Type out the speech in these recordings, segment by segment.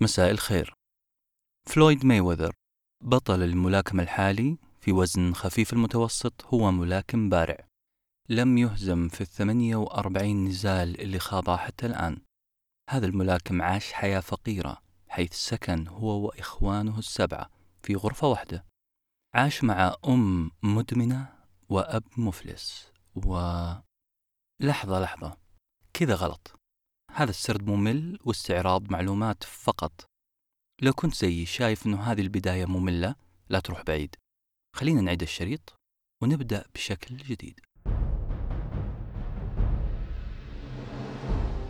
مساء الخير. فلويد مايوذر بطل الملاكمة الحالي في وزن خفيف المتوسط هو ملاكم بارع. لم يهزم في الثمانية وأربعين نزال اللي خاضها حتى الآن. هذا الملاكم عاش حياة فقيرة حيث سكن هو وإخوانه السبعة في غرفة واحدة. عاش مع أم مدمنة وأب مفلس و لحظة لحظة كذا غلط. هذا السرد ممل واستعراض معلومات فقط. لو كنت زيي شايف أنه هذه البداية مملة لا تروح بعيد. خلينا نعيد الشريط ونبدأ بشكل جديد.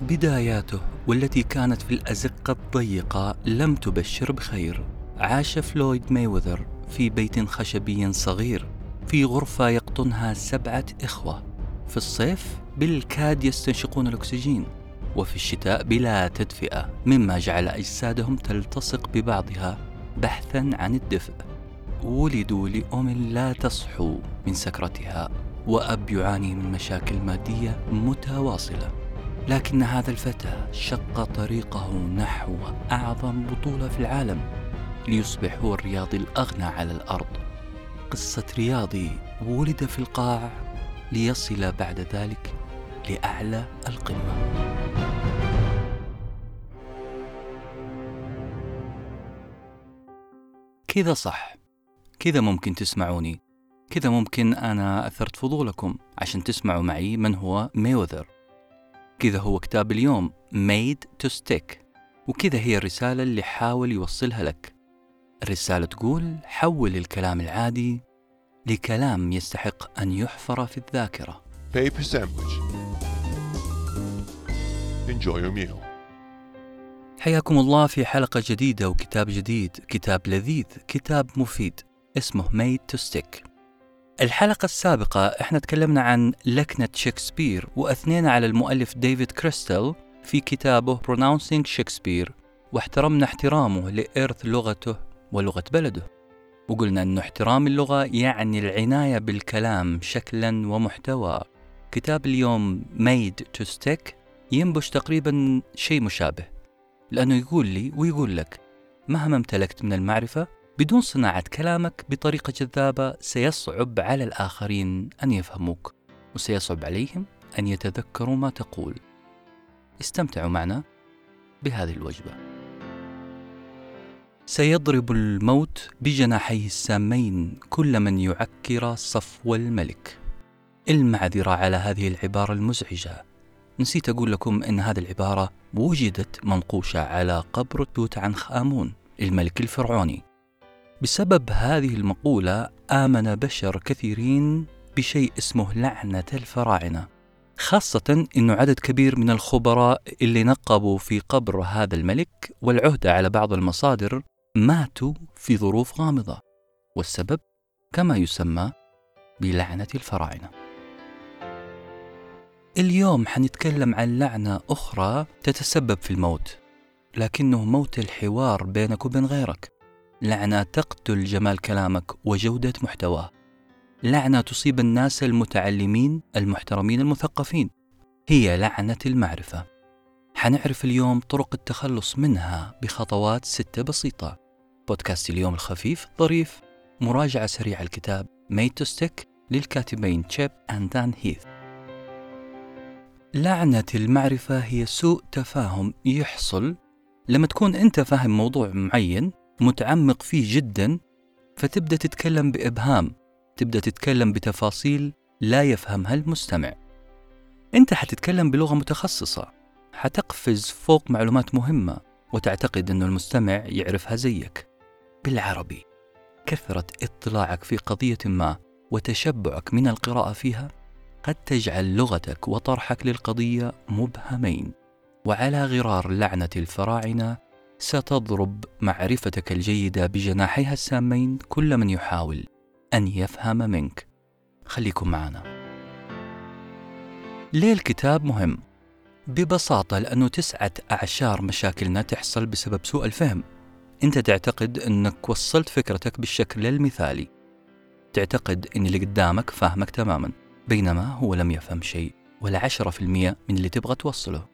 بداياته والتي كانت في الأزقة الضيقة لم تبشر بخير. عاش فلويد مايوذر في بيت خشبي صغير في غرفة يقطنها سبعة إخوة. في الصيف بالكاد يستنشقون الأكسجين. وفي الشتاء بلا تدفئة مما جعل أجسادهم تلتصق ببعضها بحثا عن الدفء. ولدوا لأم لا تصحو من سكرتها وأب يعاني من مشاكل مادية متواصلة. لكن هذا الفتى شق طريقه نحو أعظم بطولة في العالم ليصبح هو الرياضي الأغنى على الأرض. قصة رياضي ولد في القاع ليصل بعد ذلك لأعلى القمة. كذا صح. كذا ممكن تسمعوني. كذا ممكن أنا أثرت فضولكم عشان تسمعوا معي من هو ميوذر كذا هو كتاب اليوم Made to Stick. وكذا هي الرسالة اللي حاول يوصلها لك. الرسالة تقول حول الكلام العادي لكلام يستحق أن يحفر في الذاكرة. Paper sandwich. Enjoy your meal. حياكم الله في حلقة جديدة وكتاب جديد. كتاب لذيذ كتاب مفيد. اسمه Made to Stick. الحلقة السابقة إحنا تكلمنا عن لكنة شكسبير وأثنينا على المؤلف ديفيد كريستل في كتابه Pronouncing Shakespeare واحترمنا احترامه لإرث لغته ولغة بلده. وقلنا أن احترام اللغة يعني العناية بالكلام شكلا ومحتوى. كتاب اليوم Made to Stick ينبش تقريبا شيء مشابه. لأنه يقول لي ويقول لك مهما امتلكت من المعرفة بدون صناعة كلامك بطريقة جذابة سيصعب على الآخرين أن يفهموك وسيصعب عليهم أن يتذكروا ما تقول. استمتعوا معنا بهذه الوجبة. سيضرب الموت بجناحيه السامين كل من يعكر صفو الملك. المعذرة على هذه العبارة المزعجة. نسيت أقول لكم أن هذه العبارة وجدت منقوشة على قبر توت عنخ آمون الملك الفرعوني. بسبب هذه المقولة آمن بشر كثيرين بشيء اسمه لعنة الفراعنة خاصة أنه عدد كبير من الخبراء اللي نقبوا في قبر هذا الملك والعهدة على بعض المصادر ماتوا في ظروف غامضة والسبب كما يسمى بلعنة الفراعنة. اليوم حنتكلم عن لعنة أخرى تتسبب في الموت لكنه موت الحوار بينك وبين غيرك. لعنة تقتل جمال كلامك وجودة محتواه. لعنة تصيب الناس المتعلمين المحترمين المثقفين. هي لعنة المعرفة. حنعرف اليوم طرق التخلص منها بخطوات ستة بسيطة. بودكاست اليوم الخفيف ظريف مراجعة سريعة الكتاب ميت ستيك للكاتبين تشيب أند دان هيث لعنة المعرفة هي سوء تفاهم يحصل. لما تكون أنت فاهم موضوع معين متعمق فيه جدا فتبدأ تتكلم بإبهام تبدأ تتكلم بتفاصيل لا يفهمها المستمع. أنت حتتكلم بلغة متخصصة حتقفز فوق معلومات مهمة وتعتقد أن المستمع يعرفها زيك. بالعربي كثرة اطلاعك في قضية ما وتشبعك من القراءة فيها؟ قد تجعل لغتك وطرحك للقضية مبهمين وعلى غرار لعنة الفراعنة ستضرب معرفتك الجيدة بجناحيها السامين كل من يحاول أن يفهم منك. خليكم معنا. ليه الكتاب مهم؟ ببساطة لأنه تسعة أعشار مشاكلنا تحصل بسبب سوء الفهم. أنت تعتقد أنك وصلت فكرتك بالشكل المثالي. تعتقد أن اللي قدامك فاهمك تماما. بينما هو لم يفهم شيء ولا عشرة في المية من اللي تبغى توصله.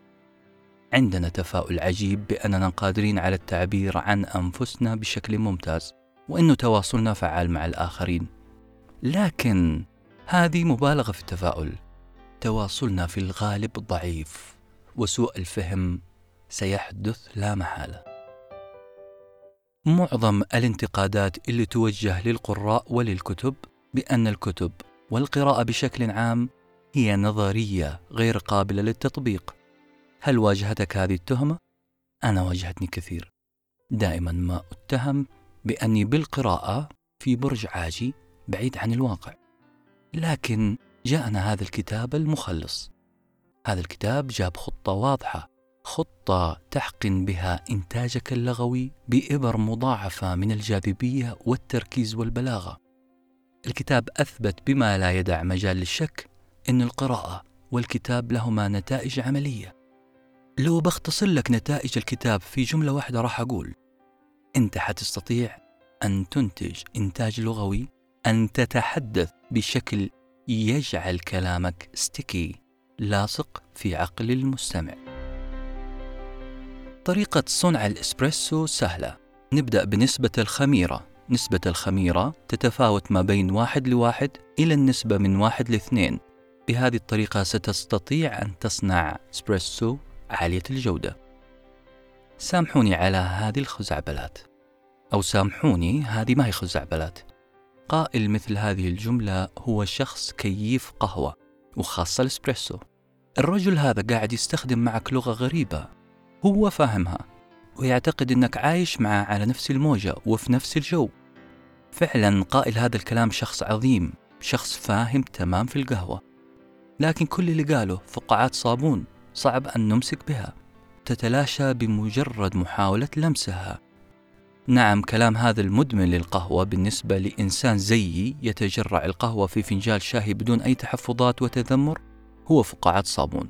عندنا تفاؤل عجيب بأننا قادرين على التعبير عن أنفسنا بشكل ممتاز وأن تواصلنا فعال مع الآخرين. لكن هذه مبالغة في التفاؤل. تواصلنا في الغالب ضعيف وسوء الفهم سيحدث لا محالة. معظم الانتقادات اللي توجه للقراء وللكتب بأن الكتب والقراءة بشكل عام هي نظرية غير قابلة للتطبيق. هل واجهتك هذه التهمة؟ أنا واجهتني كثير. دائما ما أتهم بأني بالقراءة في برج عاجي بعيد عن الواقع. لكن جاءنا هذا الكتاب المخلص. هذا الكتاب جاب خطة واضحة خطة تحقن بها إنتاجك اللغوي بإبر مضاعفة من الجاذبية والتركيز والبلاغة. الكتاب أثبت بما لا يدع مجال للشك أن القراءة والكتاب لهما نتائج عملية. لو بختصر لك نتائج الكتاب في جملة واحدة راح أقول أنت حتستطيع أن تنتج إنتاج لغوي أن تتحدث بشكل يجعل كلامك ستيكي لاصق في عقل المستمع. طريقة صنع الإسبريسو سهلة. نبدأ بنسبة الخميرة. نسبة الخميرة تتفاوت ما بين واحد لواحد إلى النسبة من واحد لاثنين. بهذه الطريقة ستستطيع أن تصنع إسبريسو عالية الجودة. سامحوني على هذه الخزعبلات. أو سامحوني هذه ما هي خزعبلات. قائل مثل هذه الجملة هو شخص كيف قهوة وخاصة الإسبريسو. الرجل هذا قاعد يستخدم معك لغة غريبة. هو فاهمها. ويعتقد أنك عايش معه على نفس الموجة وفي نفس الجو. فعلا قائل هذا الكلام شخص عظيم شخص فاهم تمام في القهوة. لكن كل اللي قاله فقاعات صابون صعب أن نمسك بها. تتلاشى بمجرد محاولة لمسها. نعم كلام هذا المدمن للقهوة بالنسبة لإنسان زيي يتجرع القهوة في فنجال شاهي بدون أي تحفظات وتذمر هو فقاعات صابون.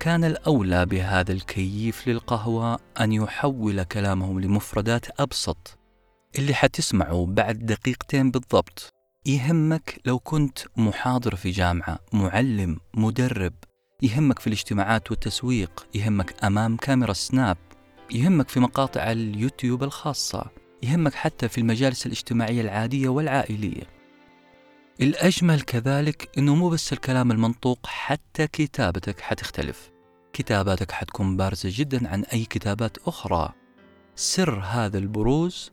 كان الأولى بهذا الكيف للقهوة أن يحول كلامهم لمفردات أبسط اللي حتسمعه بعد دقيقتين بالضبط. يهمك لو كنت محاضر في جامعة معلم مدرب. يهمك في الاجتماعات والتسويق. يهمك أمام كاميرا سناب. يهمك في مقاطع اليوتيوب الخاصة. يهمك حتى في المجالس الاجتماعية العادية والعائلية. الأجمل كذلك أنه مو بس الكلام المنطوق حتى كتابتك حتختلف. كتاباتك حتكون بارزة جدا عن أي كتابات أخرى. سر هذا البروز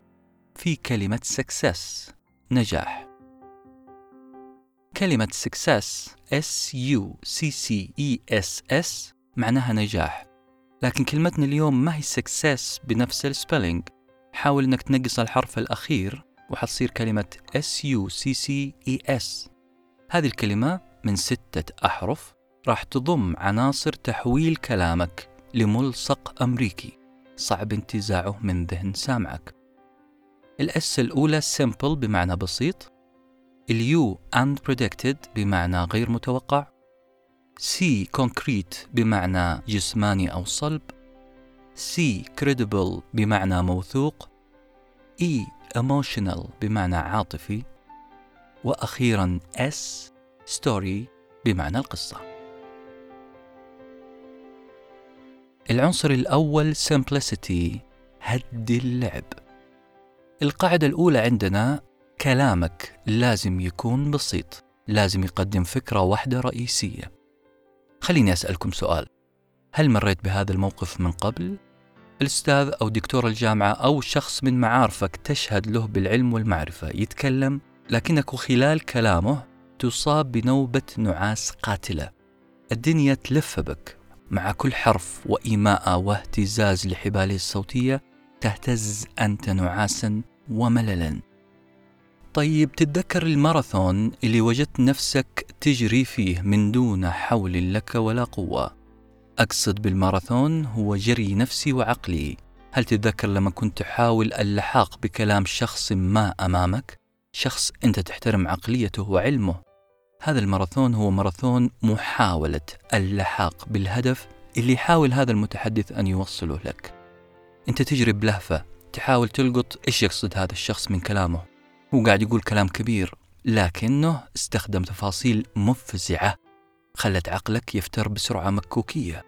في كلمة success نجاح. كلمة success S U C C E S S معناها نجاح. لكن كلمتنا اليوم ما هي success بنفس ال spelling حاول إنك تنقص الحرف الأخير وحتصير كلمة S U C C E S. هذه الكلمة من ستة أحرف راح تضم عناصر تحويل كلامك لملصق أمريكي. صعب انتزاعه من ذهن سامعك. ال S الأولى simple بمعنى بسيط ال U unpredicted بمعنى غير متوقع C concrete بمعنى جسماني أو صلب سي credible بمعنى موثوق E emotional بمعنى عاطفي وأخيرا S story بمعنى القصة. العنصر الأول simplicity هد اللعب. القاعدة الأولى عندنا كلامك لازم يكون بسيط لازم يقدم فكرة واحدة رئيسية. خليني أسألكم سؤال هل مريت بهذا الموقف من قبل؟ الأستاذ أو دكتور الجامعة أو شخص من معارفك تشهد له بالعلم والمعرفة يتكلم لكنك خلال كلامه تصاب بنوبة نعاس قاتلة. الدنيا تلف بك مع كل حرف وإيماء واهتزاز لحباله الصوتية تهتز أنت نعاسا ومللا. طيب تتذكر الماراثون اللي وجدت نفسك تجري فيه من دون حول لك ولا قوة؟ أقصد بالماراثون هو جري نفسي وعقلي. هل تتذكر لما كنت تحاول اللحاق بكلام شخص ما أمامك؟ شخص أنت تحترم عقليته وعلمه. هذا الماراثون هو ماراثون محاولة اللحاق بالهدف اللي يحاول هذا المتحدث أن يوصله لك. أنت تجري بلهفة تحاول تلقط إيش يقصد هذا الشخص من كلامه. هو قاعد يقول كلام كبير لكنه استخدم تفاصيل مفزعة خلت عقلك يفتر بسرعة مكوكية.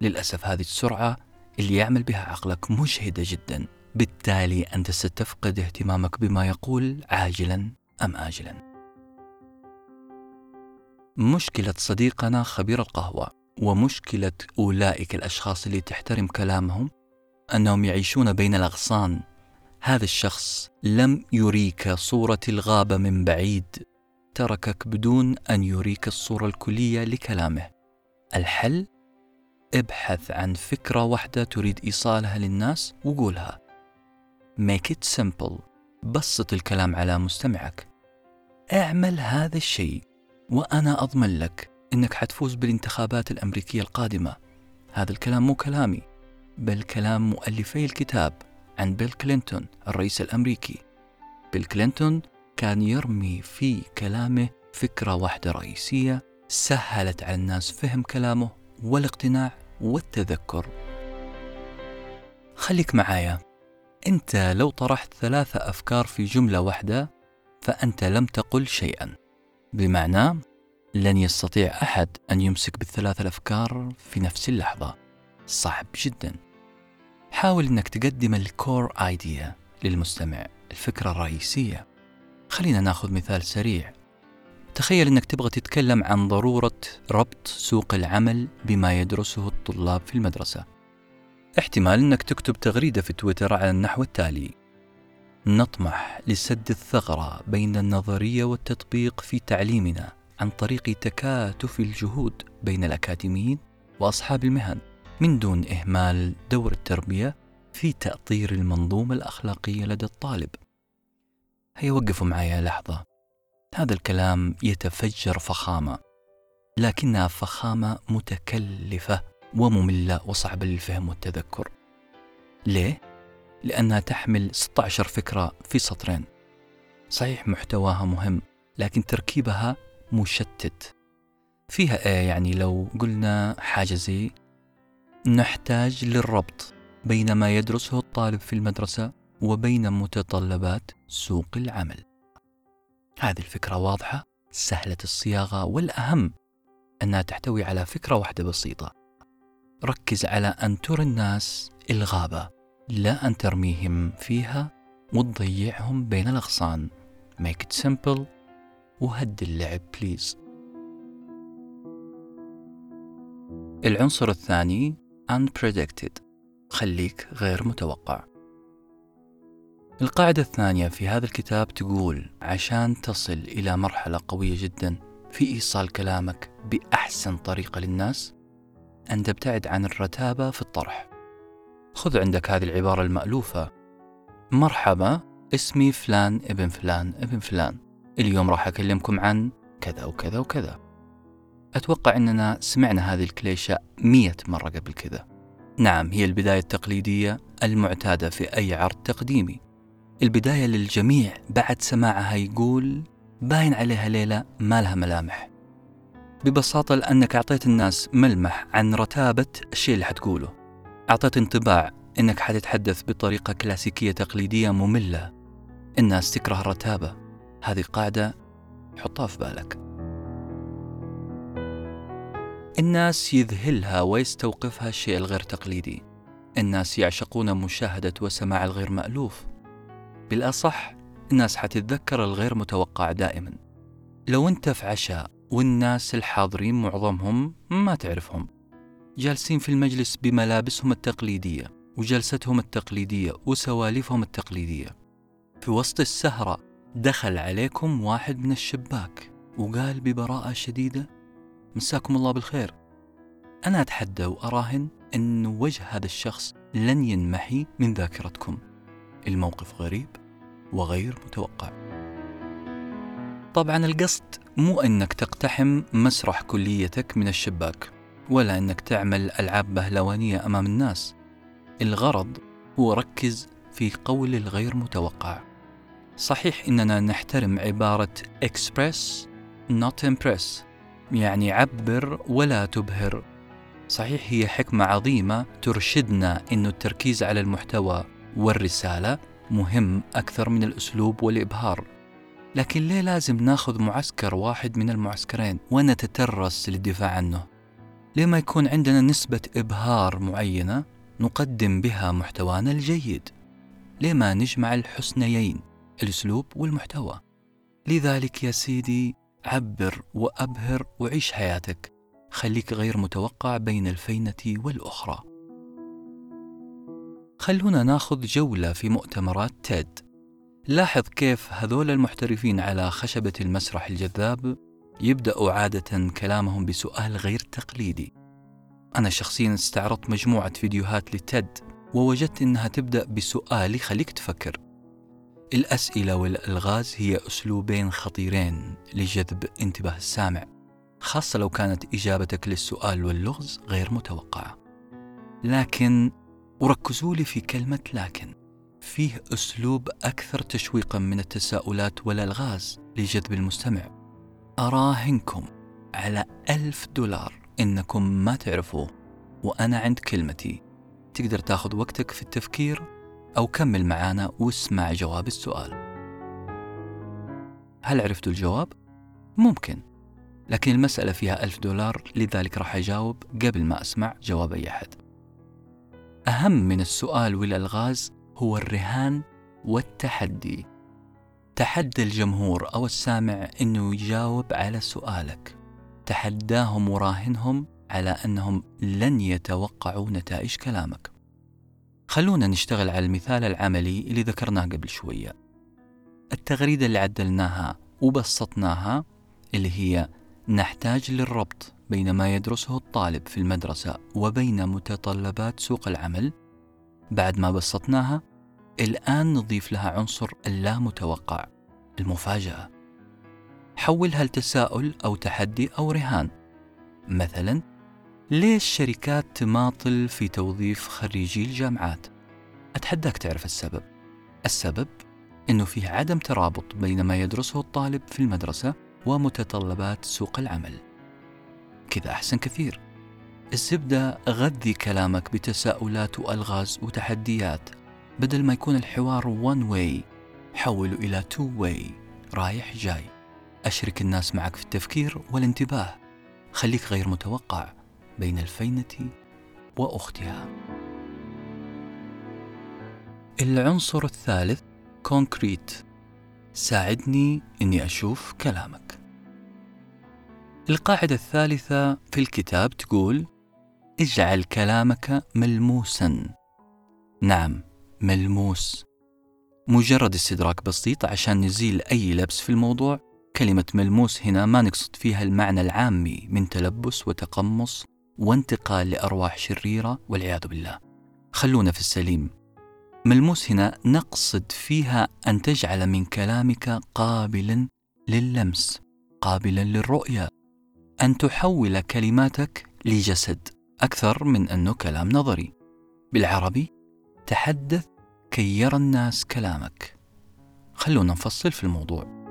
للأسف هذه السرعة اللي يعمل بها عقلك مجهدة جدا. بالتالي أنت ستفقد اهتمامك بما يقول عاجلا أم آجلا. مشكلة صديقنا خبير القهوة ومشكلة أولئك الأشخاص اللي تحترم كلامهم أنهم يعيشون بين الأغصان. هذا الشخص لم يريك صورة الغابة من بعيد. تركك بدون أن يريك الصورة الكلية لكلامه. الحل؟ ابحث عن فكرة واحدة تريد إيصالها للناس وقولها. Make it simple. بسط الكلام على مستمعك. اعمل هذا الشيء وأنا أضمن لك إنك حتفوز بالانتخابات الأمريكية القادمة. هذا الكلام مو كلامي بل كلام مؤلفي الكتاب عن بيل كلينتون الرئيس الأمريكي. بيل كلينتون كان يرمي في كلامه فكرة واحدة رئيسية سهلت على الناس فهم كلامه والاقتناع والتذكر. خليك معايا. انت لو طرحت ثلاثة أفكار في جملة واحدة فأنت لم تقل شيئا. بمعنى لن يستطيع أحد أن يمسك بالثلاث الأفكار في نفس اللحظة. صعب جدا. حاول إنك تقدم الكور ايديا للمستمع الفكرة الرئيسية. خلينا ناخذ مثال سريع. تخيل إنك تبغى تتكلم عن ضرورة ربط سوق العمل بما يدرسه الطلاب في المدرسة. احتمال إنك تكتب تغريدة في تويتر على النحو التالي. نطمح لسد الثغرة بين النظرية والتطبيق في تعليمنا عن طريق تكاتف الجهود بين الأكاديميين وأصحاب المهن من دون إهمال دور التربية في تأطير المنظومة الأخلاقية لدى الطالب. هيا وقفوا معي لحظة. هذا الكلام يتفجر فخامة لكنها فخامة متكلفة ومملة وصعبة للفهم والتذكر. ليه؟ لأنها تحمل 16 فكرة في سطرين. صحيح محتواها مهم لكن تركيبها مشتت. فيها آية يعني لو قلنا حاجة زي نحتاج للربط بين ما يدرسه الطالب في المدرسة وبين متطلبات سوق العمل. هذه الفكرة واضحة سهلة الصياغة والأهم أنها تحتوي على فكرة واحدة بسيطة. ركز على أن ترى الناس الغابة لا أن ترميهم فيها وتضيعهم بين الأغصان. Make it simple. وهد اللعب بليز العنصر الثاني unpredicted. خليك غير متوقع. القاعدة الثانية في هذا الكتاب تقول عشان تصل إلى مرحلة قوية جدا في إيصال كلامك بأحسن طريقة للناس أن تبتعد عن الرتابة في الطرح. خذ عندك هذه العبارة المألوفة. مرحبا اسمي فلان ابن فلان ابن فلان. اليوم راح أكلمكم عن كذا وكذا وكذا. أتوقع أننا سمعنا هذه الكليشة مية مرة قبل كذا. نعم هي البداية التقليدية المعتادة في أي عرض تقديمي. البداية للجميع بعد سماعها يقول باين عليها ليلة ما لها ملامح. ببساطة لأنك أعطيت الناس ملمح عن رتابة الشيء اللي حتقوله. أعطيت انطباع أنك حتتحدث بطريقة كلاسيكية تقليدية مملة. الناس تكره الرتابة. هذه قاعدة حطها في بالك. الناس يذهلها ويستوقفها الشيء الغير تقليدي. الناس يعشقون مشاهدة وسماع الغير مألوف. بالأصح الناس حتتذكر الغير متوقع دائما. لو انت في عشاء والناس الحاضرين معظمهم ما تعرفهم. جالسين في المجلس بملابسهم التقليدية وجلستهم التقليدية وسواليفهم التقليدية. في وسط السهرة دخل عليكم واحد من الشباك وقال ببراءة شديدة مساكم الله بالخير. أنا أتحدى وأراهن أن وجه هذا الشخص لن ينمحي من ذاكرتكم. الموقف غريب وغير متوقع. طبعا القصد مو إنك تقتحم مسرح كليتك من الشباك ولا إنك تعمل ألعاب بهلوانية أمام الناس. الغرض هو ركز في قول الغير متوقع. صحيح إننا نحترم عبارة express not impress يعني عبر ولا تبهر. صحيح هي حكمة عظيمة ترشدنا إنه التركيز على المحتوى والرسالة مهم أكثر من الأسلوب والإبهار. لكن ليه لازم ناخذ معسكر واحد من المعسكرين ونتترس للدفاع عنه؟ ليه ما يكون عندنا نسبة إبهار معينة نقدم بها محتوانا الجيد؟ ليه ما نجمع الحسنيين الأسلوب والمحتوى؟ لذلك يا سيدي عبر وأبهر وعيش حياتك. خليك غير متوقع بين الفينة والأخرى. خلونا ناخذ جولة في مؤتمرات تيد. لاحظ كيف هذول المحترفين على خشبة المسرح الجذاب يبدأوا عادة كلامهم بسؤال غير تقليدي. أنا شخصيا استعرضت مجموعة فيديوهات لتيد ووجدت إنها تبدأ بسؤال يخليك تفكر. الأسئلة والألغاز هي أسلوبين خطيرين لجذب انتباه السامع خاصة لو كانت إجابتك للسؤال واللغز غير متوقعة. لكن وركزوا لي في كلمة لكن. فيه أسلوب أكثر تشويقا من التساؤلات والألغاز لجذب المستمع. أراهنكم على ألف دولار إنكم ما تعرفوه وأنا عند كلمتي. تقدر تاخذ وقتك في التفكير أو كمل معانا واسمع جواب السؤال. هل عرفتوا الجواب؟ ممكن لكن المسألة فيها ألف دولار لذلك راح أجاوب قبل ما أسمع جواب أي أحد. أهم من السؤال والألغاز هو الرهان والتحدي. تحدى الجمهور أو السامع أنه يجاوب على سؤالك. تحداهم وراهنهم على أنهم لن يتوقعوا نتائج كلامك. خلونا نشتغل على المثال العملي اللي ذكرناه قبل شوية. التغريدة اللي عدلناها وبسطناها اللي هي نحتاج للربط. بين ما يدرسه الطالب في المدرسة وبين متطلبات سوق العمل. بعد ما بسطناها الآن نضيف لها عنصر اللا متوقع المفاجأة حولها لتساؤل أو تحدي أو رهان. مثلا ليش شركات تماطل في توظيف خريجي الجامعات؟ أتحداك تعرف السبب. السبب أنه فيه عدم ترابط بين ما يدرسه الطالب في المدرسة ومتطلبات سوق العمل. كذا أحسن كثير. الزبدة غذي كلامك بتساؤلات وألغاز وتحديات بدل ما يكون الحوار one way حوله إلى two way رايح جاي. أشرك الناس معك في التفكير والانتباه. خليك غير متوقع بين الفينة وأختها. العنصر الثالث كونكريت ساعدني إني أشوف كلامك. القاعدة الثالثة في الكتاب تقول اجعل كلامك ملموسا. نعم ملموس. مجرد استدراك بسيط عشان نزيل أي لبس في الموضوع. كلمة ملموس هنا ما نقصد فيها المعنى العامي من تلبس وتقمص وانتقال لأرواح شريرة والعياذ بالله. خلونا في السليم. ملموس هنا نقصد فيها أن تجعل من كلامك قابلا لللمس قابلا للرؤية. أن تحول كلماتك لجسد أكثر من أنه كلام نظري. بالعربي تحدث كي يرى الناس كلامك. خلونا نفصل في الموضوع.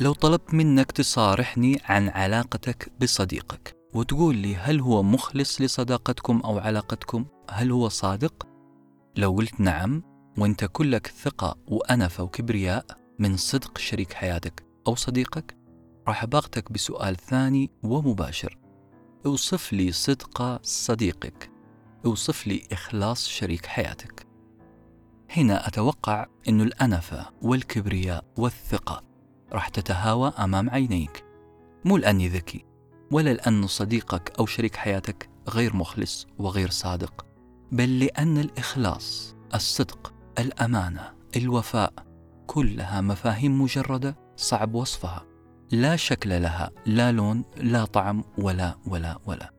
لو طلبت منك تصارحني عن علاقتك بصديقك وتقول لي هل هو مخلص لصداقتكم أو علاقتكم؟ هل هو صادق؟ لو قلت نعم وانت كلك ثقة وأنفة وكبرياء من صدق شريك حياتك أو صديقك راح باغتك بسؤال ثاني ومباشر. أوصف لي صدق صديقك. أوصف لي إخلاص شريك حياتك. هنا أتوقع أن الأنفة والكبرياء والثقة راح تتهاوى أمام عينيك. مو لأني ذكي ولا لأن صديقك أو شريك حياتك غير مخلص وغير صادق بل لأن الإخلاص، الصدق، الأمانة، الوفاء كلها مفاهيم مجردة صعب وصفها، لا شكل لها، لا لون، لا طعم ولا ولا ولا.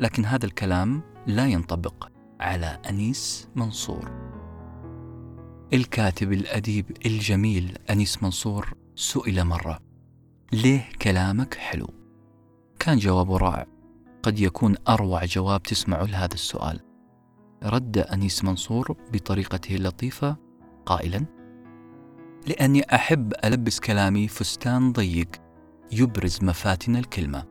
لكن هذا الكلام لا ينطبق على أنيس منصور. الكاتب الأديب الجميل أنيس منصور سئل مرة: ليه كلامك حلو؟ كان جوابه رائع، قد يكون أروع جواب تسمعه لهذا السؤال. رد أنيس منصور بطريقته اللطيفة قائلا لأني أحب ألبس كلامي فستان ضيق يبرز مفاتن الكلمة.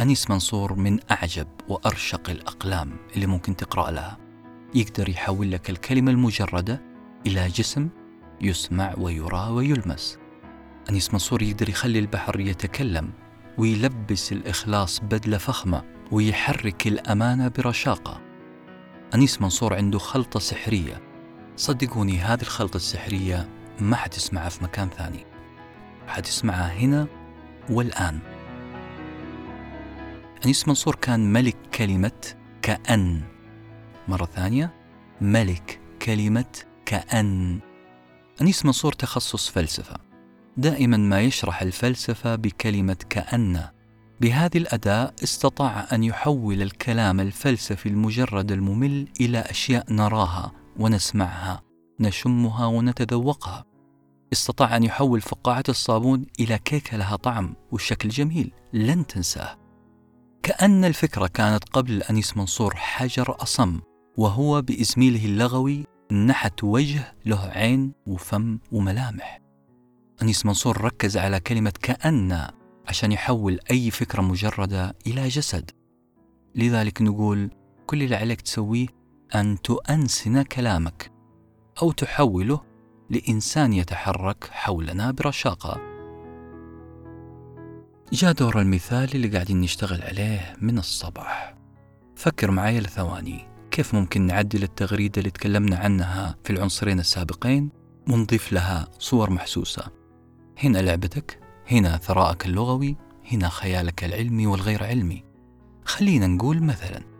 أنيس منصور من أعجب وأرشق الأقلام اللي ممكن تقرأ لها. يقدر يحول لك الكلمة المجردة إلى جسم يسمع ويرى ويلمس. أنيس منصور يقدر يخلي البحر يتكلم ويلبس الإخلاص بدلة فخمة ويحرك الأمانة برشاقة. أنيس منصور عنده خلطة سحرية. صدقوني هذه الخلطة السحرية ما حتسمعها في مكان ثاني. حتسمعها هنا والآن. أنيس منصور كان ملك كلمة كأن. مرة ثانية. ملك كلمة كأن. أنيس منصور تخصص فلسفة. دائما ما يشرح الفلسفة بكلمة كأن. بهذه الأداة استطاع أن يحول الكلام الفلسفي المجرد الممل إلى أشياء نراها ونسمعها. نشمها ونتذوقها. استطاع أن يحول فقاعة الصابون إلى كيكة لها طعم وشكل جميل. لن تنساه. كأن الفكرة كانت قبل أنيس منصور حجر أصم وهو بإزميله اللغوي نحت وجه له عين وفم وملامح. أنيس منصور ركز على كلمة كأن عشان يحول أي فكرة مجردة إلى جسد. لذلك نقول كل اللي عليك تسويه أن تؤنسن كلامك. أو تحوله لإنسان يتحرك حولنا برشاقة. جاء دور المثال اللي قاعدين نشتغل عليه من الصباح. فكر معي لثواني كيف ممكن نعدل التغريدة اللي تكلمنا عنها في العنصرين السابقين ونضيف لها صور محسوسة؟ هنا لعبتك هنا ثراءك اللغوي هنا خيالك العلمي والغير علمي. خلينا نقول مثلا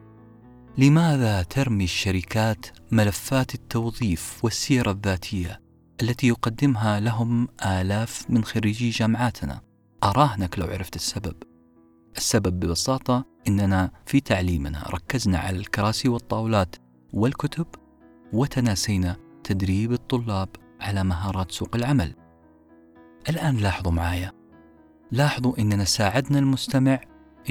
لماذا ترمي الشركات ملفات التوظيف والسيرة الذاتية التي يقدمها لهم آلاف من خريجي جامعاتنا؟ أراهنك لو عرفت السبب. السبب ببساطة إننا في تعليمنا ركزنا على الكراسي والطاولات والكتب وتناسينا تدريب الطلاب على مهارات سوق العمل. الآن لاحظوا معايا. لاحظوا إننا ساعدنا المستمع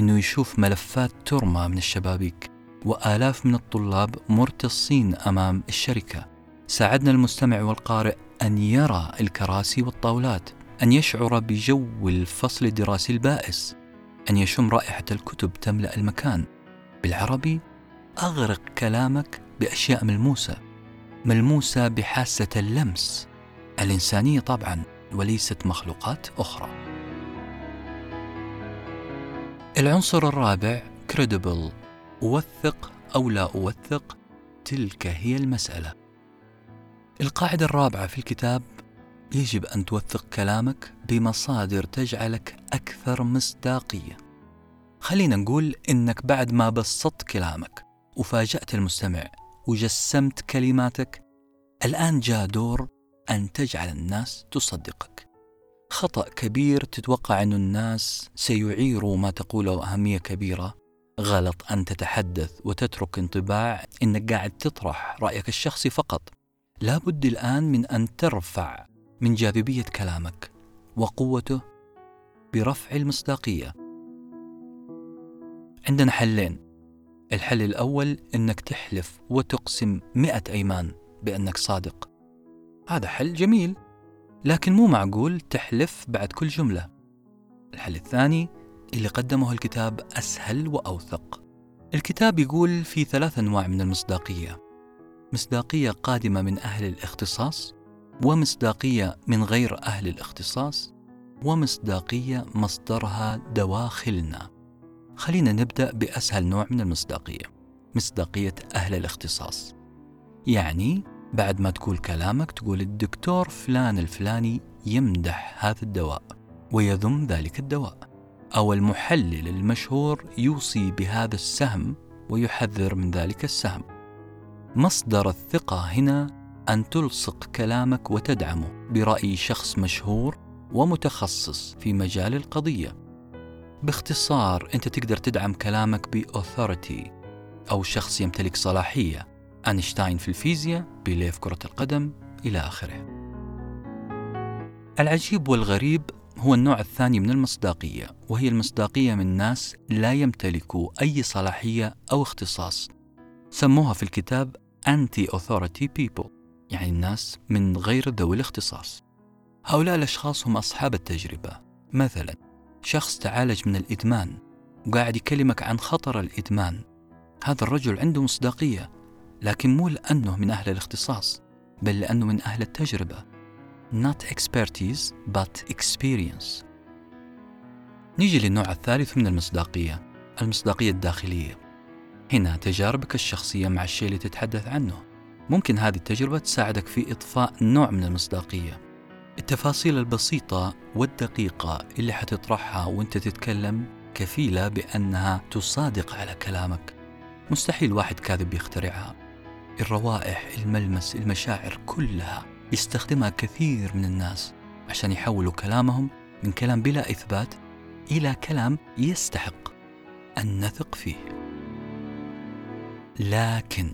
إنه يشوف ملفات ترمى من الشبابيك. وآلاف من الطلاب مرتصين أمام الشركة. ساعدنا المستمع والقارئ أن يرى الكراسي والطاولات أن يشعر بجو الفصل الدراسي البائس أن يشم رائحة الكتب تملأ المكان. بالعربي أغرق كلامك بأشياء ملموسة ملموسة بحاسة اللمس. الإنسانية طبعا وليست مخلوقات أخرى. العنصر الرابع credible. أوثق أو لا أوثق تلك هي المسألة القاعدة الرابعة في الكتاب يجب أن توثق كلامك بمصادر تجعلك أكثر مصداقية. خلينا نقول إنك بعد ما بسطت كلامك وفاجأت المستمع وجسمت كلماتك، الآن جاء دور أن تجعل الناس تصدقك. خطأ كبير تتوقع أن الناس سيعيروا ما تقوله أهمية كبيرة غلط أن تتحدث وتترك انطباع أنك قاعد تطرح رأيك الشخصي فقط لابد الآن من أن ترفع من جاذبية كلامك وقوته برفع المصداقية. عندنا حلين. الحل الأول إنك تحلف وتقسم مئة أيمان بأنك صادق. هذا حل جميل، لكن مو معقول تحلف بعد كل جملة. الحل الثاني اللي قدمه الكتاب أسهل وأوثق. الكتاب يقول في ثلاث أنواع من المصداقية. مصداقية قادمة من أهل الاختصاص ومصداقية من غير أهل الاختصاص ومصداقية مصدرها دواخلنا خلينا نبدأ بأسهل نوع من المصداقية مصداقية أهل الاختصاص يعني بعد ما تقول كلامك تقول الدكتور فلان الفلاني يمدح هذا الدواء ويذم ذلك الدواء أو المحلل المشهور يوصي بهذا السهم ويحذر من ذلك السهم مصدر الثقة هنا أن تلصق كلامك وتدعمه برأي شخص مشهور ومتخصص في مجال القضية. باختصار أنت تقدر تدعم كلامك بأوثورتي أو شخص يمتلك صلاحية أينشتاين في الفيزياء، بيليه في كرة القدم، إلى آخره. العجيب والغريب هو النوع الثاني من المصداقية وهي المصداقية من ناس لا يمتلكوا أي صلاحية أو اختصاص. سموها في الكتاب Anti Authority People يعني الناس من غير ذوي الاختصاص. هؤلاء الأشخاص هم أصحاب التجربة. مثلا شخص تعالج من الإدمان وقاعد يكلمك عن خطر الإدمان. هذا الرجل عنده مصداقية لكن مو لأنه من أهل الاختصاص بل لأنه من أهل التجربة. Not expertise but experience. نيجي للنوع الثالث من المصداقية المصداقية الداخلية. هنا تجاربك الشخصية مع الشيء اللي تتحدث عنه. ممكن هذه التجربة تساعدك في إضفاء نوع من المصداقية. التفاصيل البسيطة والدقيقة اللي حتطرحها وانت تتكلم كفيلة بأنها تصادق على كلامك. مستحيل واحد كاذب يخترعها. الروائح الملمس المشاعر كلها يستخدمها كثير من الناس عشان يحولوا كلامهم من كلام بلا إثبات إلى كلام يستحق أن نثق فيه. لكن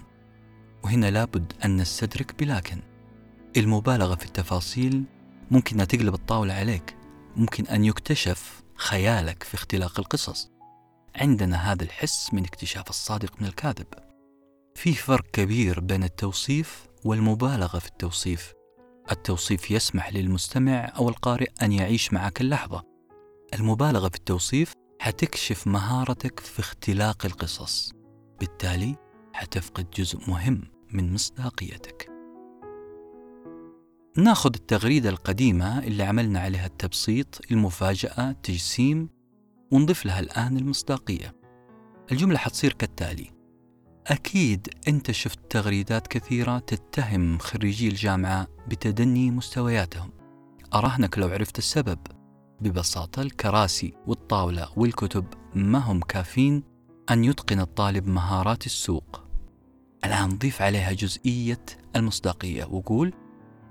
وهنا لابد أن نستدرك بلكن المبالغة في التفاصيل ممكن أن تقلب الطاولة عليك ممكن أن يكتشف خيالك في اختلاق القصص. عندنا هذا الحس من اكتشاف الصادق من الكاذب. في فرق كبير بين التوصيف والمبالغة في التوصيف. التوصيف يسمح للمستمع أو القارئ أن يعيش معك اللحظة. المبالغة في التوصيف حتكشف مهارتك في اختلاق القصص. بالتالي حتفقد جزء مهم من مصداقيتك. ناخذ التغريدة القديمة اللي عملنا عليها التبسيط المفاجأة تجسيم ونضيف لها الآن المصداقية. الجملة حتصير كالتالي أكيد أنت شفت تغريدات كثيرة تتهم خريجي الجامعة بتدني مستوياتهم. أراهنك لو عرفت السبب. ببساطة الكراسي والطاولة والكتب ما هم كافين أن يتقن الطالب مهارات السوق. الآن ضيف عليها جزئية المصداقية وقول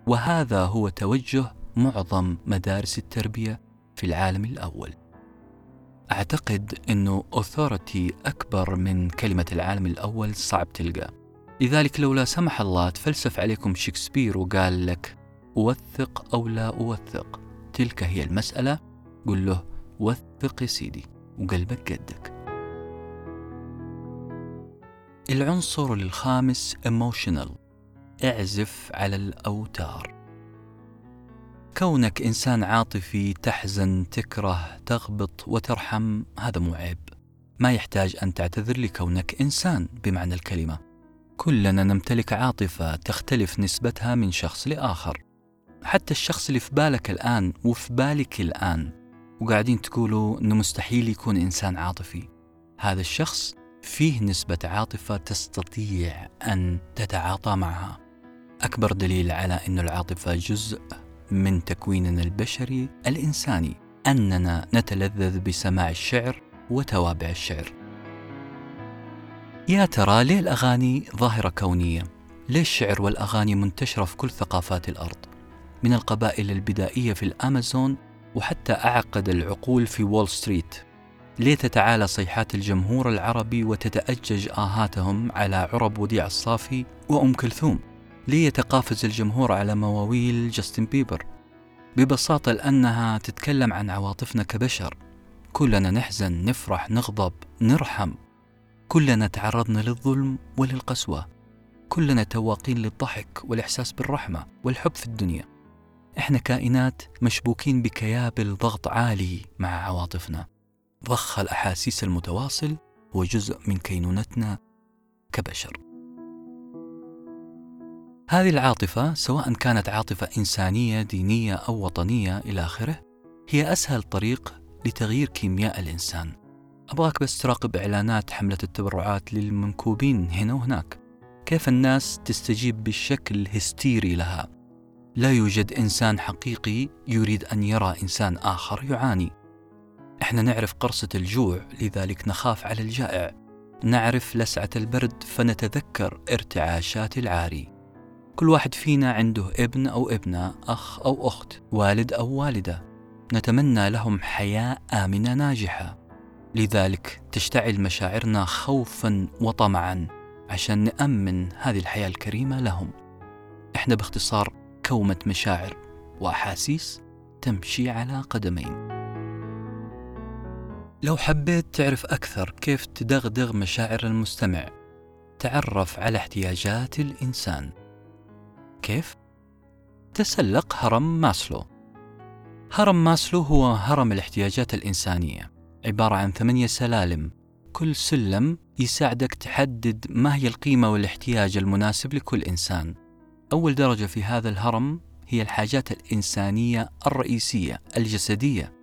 وهذا هو توجه معظم مدارس التربية في العالم الأول. أعتقد أنه أوثورتي أكبر من كلمة العالم الأول صعب تلقى. لذلك لو لا سمح الله تفلسف عليكم شكسبير وقال لك أوثق أو لا أوثق. تلك هي المسألة. قل له وثق يا سيدي وقلبك قدك. العنصر الخامس emotional. اعزف على الأوتار. كونك إنسان عاطفي تحزن تكره تغبط وترحم هذا مو عيب. ما يحتاج أن تعتذر لكونك إنسان بمعنى الكلمة. كلنا نمتلك عاطفة تختلف نسبتها من شخص لآخر. حتى الشخص اللي في بالك الآن وفي بالك الآن وقاعدين تقولوا أنه مستحيل يكون إنسان عاطفي. هذا الشخص فيه نسبة عاطفة تستطيع أن تتعاطى معها. أكبر دليل على أن العاطفة جزء من تكويننا البشري الإنساني أننا نتلذذ بسماع الشعر وتوابع الشعر يا ترى ليه الأغاني ظاهرة كونية؟ ليه الشعر والأغاني منتشرة في كل ثقافات الأرض؟ من القبائل البدائية في الأمازون وحتى أعقد العقول في وول ستريت ليه تتعالى صيحات الجمهور العربي وتتأجج آهاتهم على عرب وديع الصافي وأم كلثوم ليه يتقافز الجمهور على مواويل جاستن بيبر ببساطة لأنها تتكلم عن عواطفنا كبشر. كلنا نحزن نفرح نغضب نرحم. كلنا تعرضنا للظلم وللقسوة. كلنا تواقين للضحك والإحساس بالرحمة والحب في الدنيا. إحنا كائنات مشبوكين بكيابل ضغط عالي مع عواطفنا. ضخ الأحاسيس المتواصل هو جزء من كينونتنا كبشر. هذه العاطفة سواء كانت عاطفة إنسانية دينية أو وطنية إلى آخره هي أسهل طريق لتغيير كيمياء الإنسان. أبغاك بس تراقب إعلانات حملة التبرعات للمنكوبين هنا وهناك. كيف الناس تستجيب بالشكل هستيري لها؟ لا يوجد إنسان حقيقي يريد أن يرى إنسان آخر يعاني. إحنا نعرف قرصة الجوع لذلك نخاف على الجائع. نعرف لسعة البرد فنتذكر ارتعاشات العاري. كل واحد فينا عنده ابن أو ابنة أخ أو أخت والد أو والدة. نتمنى لهم حياة آمنة ناجحة. لذلك تشتعل مشاعرنا خوفا وطمعا عشان نأمن هذه الحياة الكريمة لهم. إحنا باختصار كومة مشاعر وأحاسيس تمشي على قدمين. لو حبيت تعرف أكثر كيف تدغدغ مشاعر المستمع تعرف على احتياجات الإنسان. كيف؟ تسلق هرم ماسلو. هرم ماسلو هو هرم الاحتياجات الإنسانية عبارة عن ثمانية سلالم. كل سلم يساعدك تحدد ما هي القيمة والاحتياج المناسب لكل إنسان. أول درجة في هذا الهرم هي الحاجات الإنسانية الرئيسية الجسدية.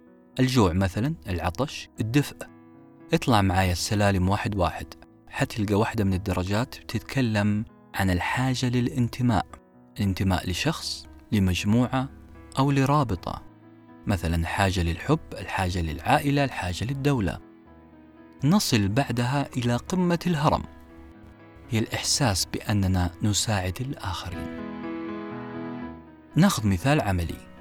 الجوع مثلا العطش الدفء. اطلع معايا السلالم واحد واحد. حتلقى واحدة من الدرجات بتتكلم عن الحاجة للانتماء. الانتماء لشخص لمجموعة أو لرابطة. مثلا حاجة للحب الحاجة للعائلة الحاجة للدولة. نصل بعدها إلى قمة الهرم. هي الإحساس بأننا نساعد الآخرين. ناخذ مثال عملي.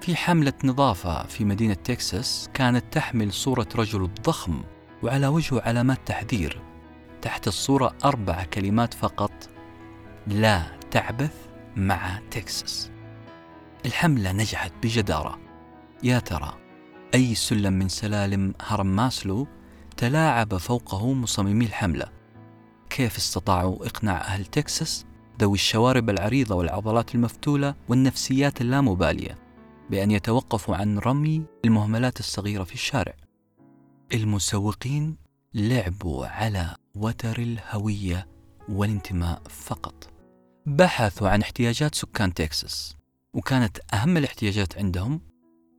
في حملة نظافة في مدينة تكساس كانت تحمل صورة رجل ضخم وعلى وجهه علامات تحذير. تحت الصورة أربع كلمات فقط لا تعبث مع تكساس. الحملة نجحت بجدارة. يا ترى أي سلم من سلالم هرم ماسلو تلاعب فوقه مصممي الحملة؟ كيف استطاعوا إقناع أهل تكساس؟ ذوي الشوارب العريضة والعضلات المفتولة والنفسيات اللامبالية بأن يتوقفوا عن رمي المهملات الصغيرة في الشارع. المسوقين لعبوا على وتر الهوية والانتماء فقط. بحثوا عن احتياجات سكان تكساس وكانت أهم الاحتياجات عندهم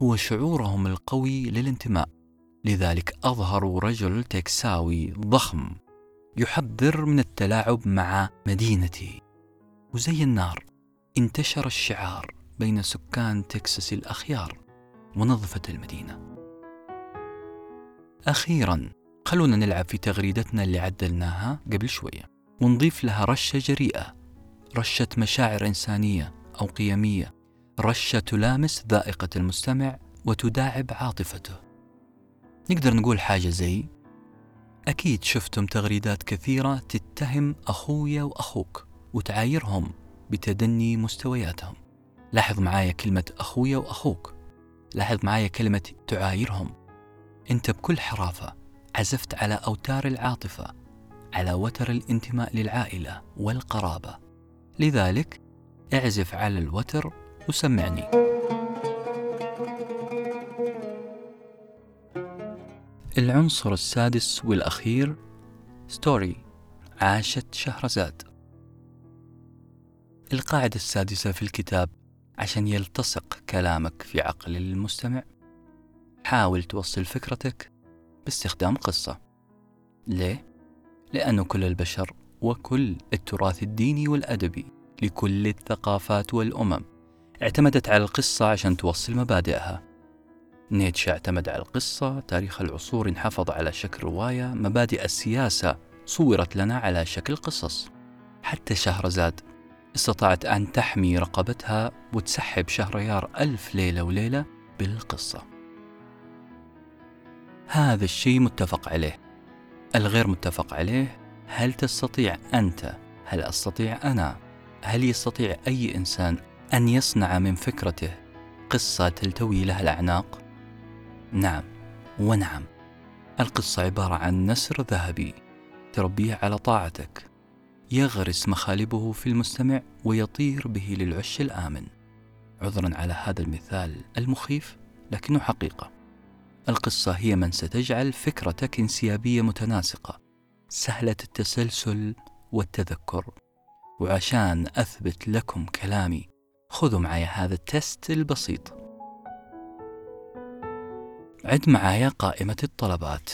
هو شعورهم القوي للانتماء. لذلك أظهروا رجل تكساوي ضخم يحذر من التلاعب مع مدينته. وزي النار انتشر الشعار بين سكان تكساس الأخيار ونظفت المدينة. أخيرا خلونا نلعب في تغريدتنا اللي عدلناها قبل شوية ونضيف لها رشة جريئة. رشة مشاعر إنسانية أو قيمية. رشة تلامس ذائقة المستمع وتداعب عاطفته. نقدر نقول حاجة زي أكيد شفتم تغريدات كثيرة تتهم أخويا وأخوك وتعايرهم بتدني مستوياتهم. لاحظ معايا كلمة أخويا وأخوك. لاحظ معايا كلمة تعايرهم. أنت بكل حرافة عزفت على أوتار العاطفة على وتر الانتماء للعائلة والقرابة. لذلك اعزف على الوتر وسمعني. العنصر السادس والأخير ستوري عاشت شهرزاد. القاعدة السادسة في الكتاب عشان يلتصق كلامك في عقل المستمع. حاول توصل فكرتك باستخدام قصة. ليه؟ لأن كل البشر وكل التراث الديني والأدبي لكل الثقافات والأمم. اعتمدت على القصة عشان توصل مبادئها. نيتشه اعتمد على القصة تاريخ العصور انحفظ على شكل رواية مبادئ السياسة صورت لنا على شكل قصص. حتى شهرزاد استطاعت أن تحمي رقبتها وتسحب شهريار ألف ليلة وليلة بالقصة. هذا الشيء متفق عليه. الغير متفق عليه هل تستطيع أنت هل أستطيع أنا هل يستطيع أي إنسان أن يصنع من فكرته قصة تلتوي لها الأعناق؟ نعم ونعم. القصة عبارة عن نسر ذهبي تربيه على طاعتك يغرس مخالبه في المستمع ويطير به للعش الآمن. عذرا على هذا المثال المخيف لكنه حقيقة. القصة هي من ستجعل فكرتك انسيابية متناسقة. سهلة التسلسل والتذكر. وعشان أثبت لكم كلامي خذوا معي هذا ال test البسيط. عد معايا قائمة الطلبات.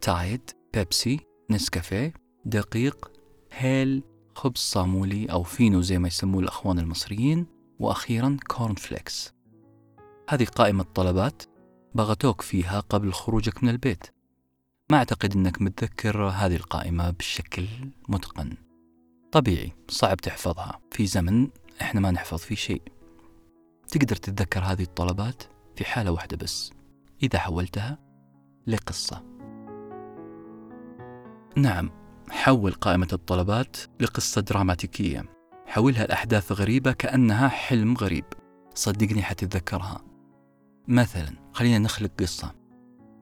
تايد بيبسي نسكافيه دقيق هيل خبز صامولي أو فينو زي ما يسموه الأخوان المصريين وأخيرا corn flakes هذه قائمة طلبات بغتوك فيها قبل خروجك من البيت. ما أعتقد أنك متذكر هذه القائمة بشكل متقن. طبيعي صعب تحفظها. في زمن إحنا ما نحفظ فيه شيء. تقدر تتذكر هذه الطلبات في حالة واحدة بس. إذا حولتها لقصة. نعم حول قائمة الطلبات لقصة دراماتيكية. حولها لأحداث غريبة كأنها حلم غريب. صدقني حتتذكرها. مثلا خلينا نخلق قصة.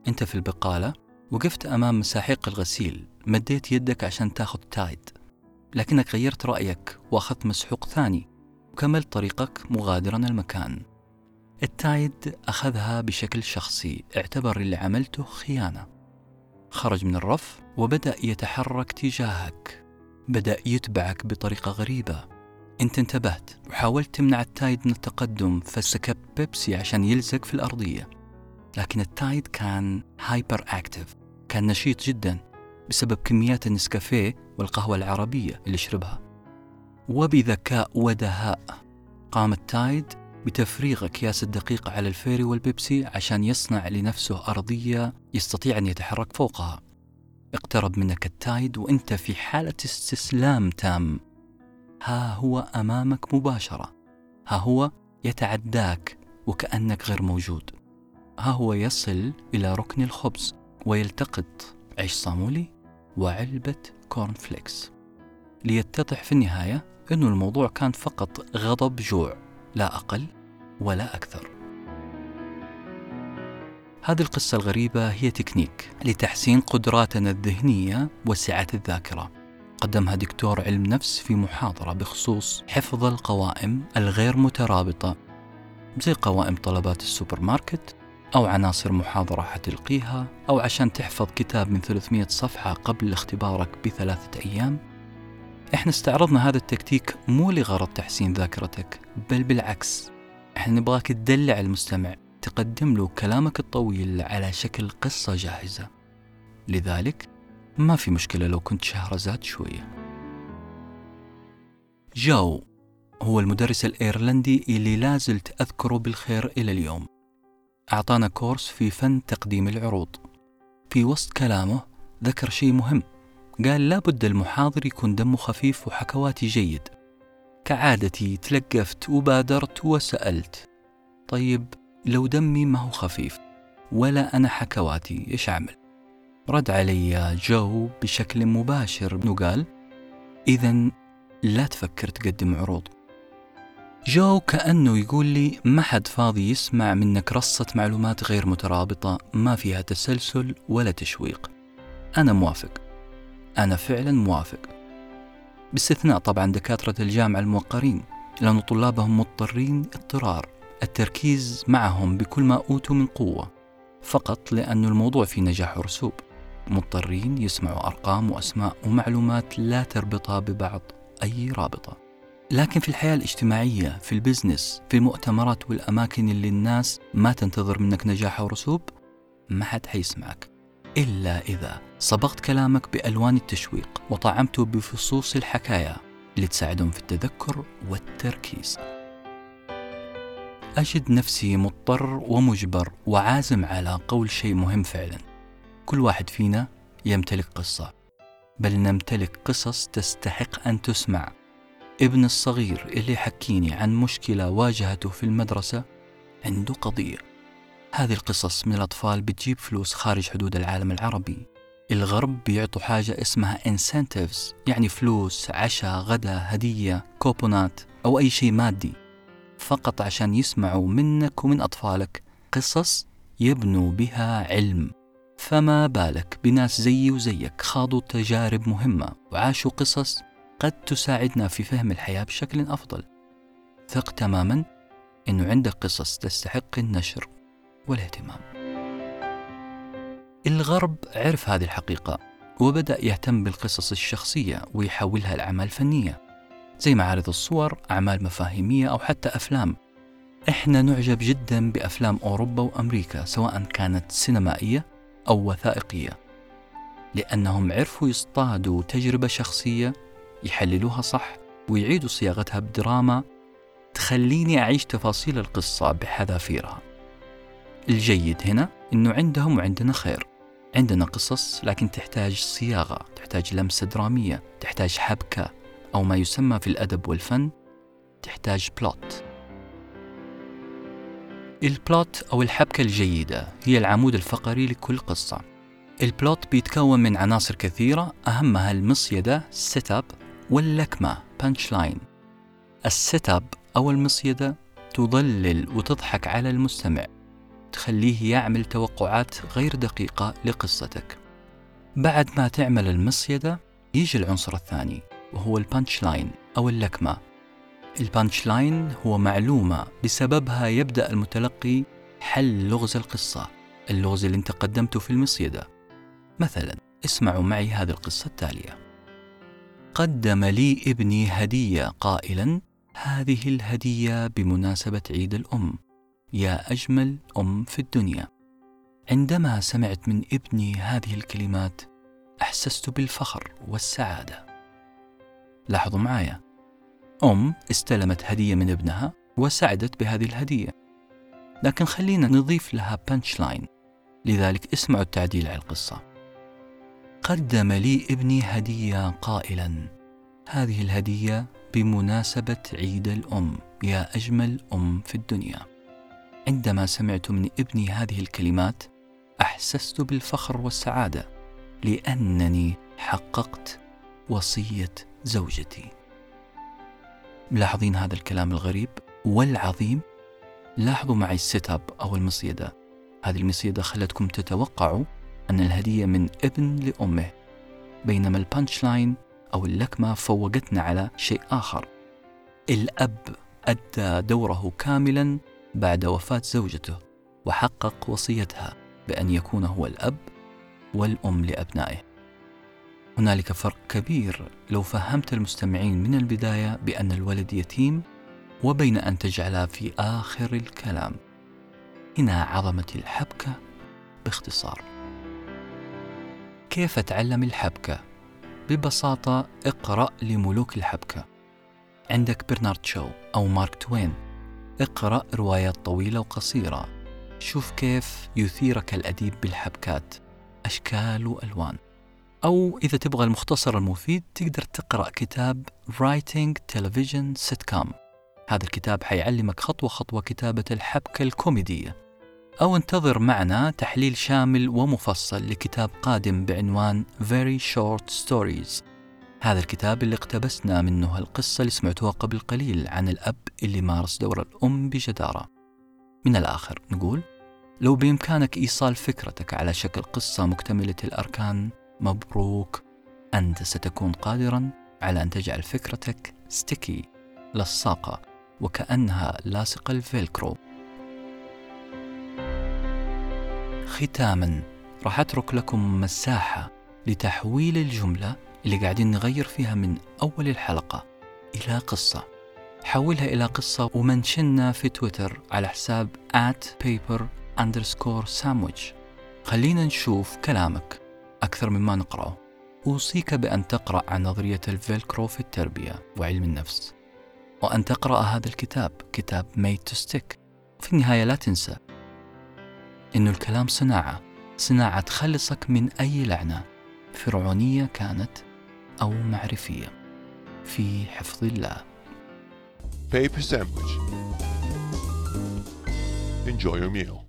أنت في البقالة وقفت أمام مساحيق الغسيل مديت يدك عشان تاخذ تايد. لكنك غيرت رأيك وأخذت مسحوق ثاني وكملت طريقك مغادرا المكان. التايد أخذها بشكل شخصي اعتبر اللي عملته خيانة. خرج من الرف وبدأ يتحرك تجاهك. بدأ يتبعك بطريقة غريبة. انت انتبهت وحاولت تمنع التايد من التقدم فسكبت بيبسي عشان يلزق في الأرضية. لكن التايد كان hyper active كان نشيط جدا بسبب كميات النسكافيه والقهوة العربية اللي شربها وبذكاء ودهاء قام التايد بتفريغ أكياس الدقيق على الفيري والبيبسي عشان يصنع لنفسه أرضية يستطيع أن يتحرك فوقها. اقترب منك التايد وأنت في حالة استسلام تام. ها هو أمامك مباشرة. ها هو يتعداك وكأنك غير موجود. ها هو يصل إلى ركن الخبز. ويلتقط عيش صامولي وعلبة corn flakes ليتضح في النهاية أنه الموضوع كان فقط غضب جوع لا أقل ولا أكثر. هذه القصة الغريبة هي تكنيك لتحسين قدراتنا الذهنية وسعة الذاكرة. قدمها دكتور علم نفس في محاضرة بخصوص حفظ القوائم الغير مترابطة زي قوائم طلبات السوبر ماركت أو عناصر محاضرة حتلقيها أو عشان تحفظ كتاب من 300 صفحة قبل اختبارك بثلاثة أيام. إحنا استعرضنا هذا التكتيك مو لغرض تحسين ذاكرتك بل بالعكس. إحنا نبغاك تدلع المستمع تقدم له كلامك الطويل على شكل قصة جاهزة. لذلك ما في مشكلة لو كنت شهرزاد شوية. جو هو المدرس الأيرلندي اللي لازلت أذكره بالخير إلى اليوم. أعطانا كورس في فن تقديم العروض. في وسط كلامه ذكر شيء مهم. قال لابد المحاضر يكون دمه خفيف وحكواتي جيد. كعادتي تلقفت وبادرت وسألت. طيب لو دمي ما هو خفيف ولا أنا حكواتي إيش أعمل؟ رد علي جو بشكل مباشر. وقال إذا لا تفكر تقدم عروض. جو كأنه يقول لي ما حد فاضي يسمع منك رصة معلومات غير مترابطة ما فيها تسلسل ولا تشويق. أنا موافق. أنا فعلا موافق. باستثناء طبعا دكاترة الجامعة الموقرين لأن طلابهم مضطرين اضطرار. التركيز معهم بكل ما أوتوا من قوة. فقط لأن الموضوع فيه نجاح ورسوب. مضطرين يسمعوا أرقام وأسماء ومعلومات لا تربطها ببعض أي رابطة. لكن في الحياة الاجتماعية في البزنس في المؤتمرات والأماكن اللي الناس ما تنتظر منك نجاح ورسوب ما حد حيسمعك. إلا إذا صبغت كلامك بألوان التشويق وطعمته بفصوص الحكاية اللي تساعدهم في التذكر والتركيز. أجد نفسي مضطر ومجبر وعازم على قول شيء مهم فعلا. كل واحد فينا يمتلك قصة بل نمتلك قصص تستحق أن تسمع. ابن الصغير اللي حكيني عن مشكلة واجهته في المدرسة عنده قضية. هذه القصص من الأطفال بتجيب فلوس خارج حدود العالم العربي. الغرب بيعطوا حاجة اسمها incentives يعني فلوس عشاء غدا هدية كوبونات أو أي شيء مادي. فقط عشان يسمعوا منك ومن أطفالك قصص يبنوا بها علم. فما بالك بناس زيي وزيك خاضوا تجارب مهمة وعاشوا قصص قد تساعدنا في فهم الحياة بشكل أفضل. ثق تماما أنه عندك قصص تستحق النشر والاهتمام. الغرب عرف هذه الحقيقة وبدأ يهتم بالقصص الشخصية ويحولها لأعمال فنية زي معارض الصور، أعمال مفاهيمية أو حتى أفلام. إحنا نعجب جدا بأفلام أوروبا وأمريكا سواء كانت سينمائية أو وثائقية لأنهم عرفوا يصطادوا تجربة شخصية يحللوها صح ويعيدوا صياغتها بدراما تخليني أعيش تفاصيل القصة بحذافيرها. الجيد هنا أنه عندهم وعندنا خير. عندنا قصص لكن تحتاج صياغة تحتاج لمسة درامية تحتاج حبكة أو ما يسمى في الأدب والفن تحتاج plot ال plot أو الحبكة الجيدة هي العمود الفقري لكل قصة. ال plot بيتكون من عناصر كثيرة أهمها المصيدة set up واللكمة punch line ال set up أو المصيدة تضلل وتضحك على المستمع تخليه يعمل توقعات غير دقيقة لقصتك. بعد ما تعمل المصيدة يجي العنصر الثاني وهو ال punch line أو اللكمة. ال punch line هو معلومة بسببها يبدأ المتلقي حل لغز القصة اللغز اللي انت قدمته في المصيدة. مثلا اسمعوا معي هذه القصة التالية. قدم لي ابني هدية قائلا هذه الهدية بمناسبة عيد الأم. يا أجمل أم في الدنيا. عندما سمعت من ابني هذه الكلمات أحسست بالفخر والسعادة. لاحظوا معايا. أم استلمت هدية من ابنها وسعدت بهذه الهدية. لكن خلينا نضيف لها بانش لاين لذلك اسمعوا التعديل على القصة. قدم لي ابني هدية قائلا. هذه الهدية بمناسبة عيد الأم. يا أجمل أم في الدنيا. عندما سمعت من ابني هذه الكلمات أحسست بالفخر والسعادة لأنني حققت وصية زوجتي. ملاحظين هذا الكلام الغريب؟ والعظيم لاحظوا معي ال set up أو المصيدة. هذه المصيدة خلتكم تتوقعوا أن الهدية من ابن لأمه بينما ال punch line أو اللكمة فوقتنا على شيء آخر الأب أدى دوره كاملا بعد وفاة زوجته وحقق وصيتها بأن يكون هو الأب والأم لأبنائه. هنالك فرق كبير لو فهمت المستمعين من البداية بأن الولد يتيم وبين أن تجعلها في آخر الكلام. هنا عظمة الحبكة باختصار. كيف أتعلم الحبكة؟ ببساطة اقرأ لملوك الحبكة. عندك برنارد شو أو مارك توين. اقرأ روايات طويلة وقصيرة شوف كيف يثيرك الأديب بالحبكات أشكال وألوان أو إذا تبغى المختصر المفيد تقدر تقرأ كتاب Writing Television Sitcom هذا الكتاب حيعلمك خطوة خطوة كتابة الحبكة الكوميدية أو انتظر معنا تحليل شامل ومفصل لكتاب قادم بعنوان Very Short Stories. هذا الكتاب اللي اقتبسنا منه القصة اللي سمعتوها قبل قليل عن الأب اللي مارس دور الأم بجدارة. من الآخر نقول لو بإمكانك إيصال فكرتك على شكل قصة مكتملة الأركان مبروك أنت ستكون قادرا على أن تجعل فكرتك ستيكي لصاقة وكأنها لاصقة الفيلكرو. ختاما راح أترك لكم مساحة لتحويل الجملة اللي قاعدين نغير فيها من أول الحلقة إلى قصة. حولها إلى قصة ومنشنا في تويتر على حساب at paper underscore sandwich. خلينا نشوف كلامك أكثر مما نقرأه. أوصيك بأن تقرأ عن نظرية الفيلكرو في التربية وعلم النفس. وأن تقرأ هذا الكتاب كتاب Made to Stick. في النهاية لا تنسى إنه الكلام صناعة صناعة تخلصك من أي لعنة فرعونية كانت أو معرفية في حفظ الله Paper sandwich. Enjoy your meal.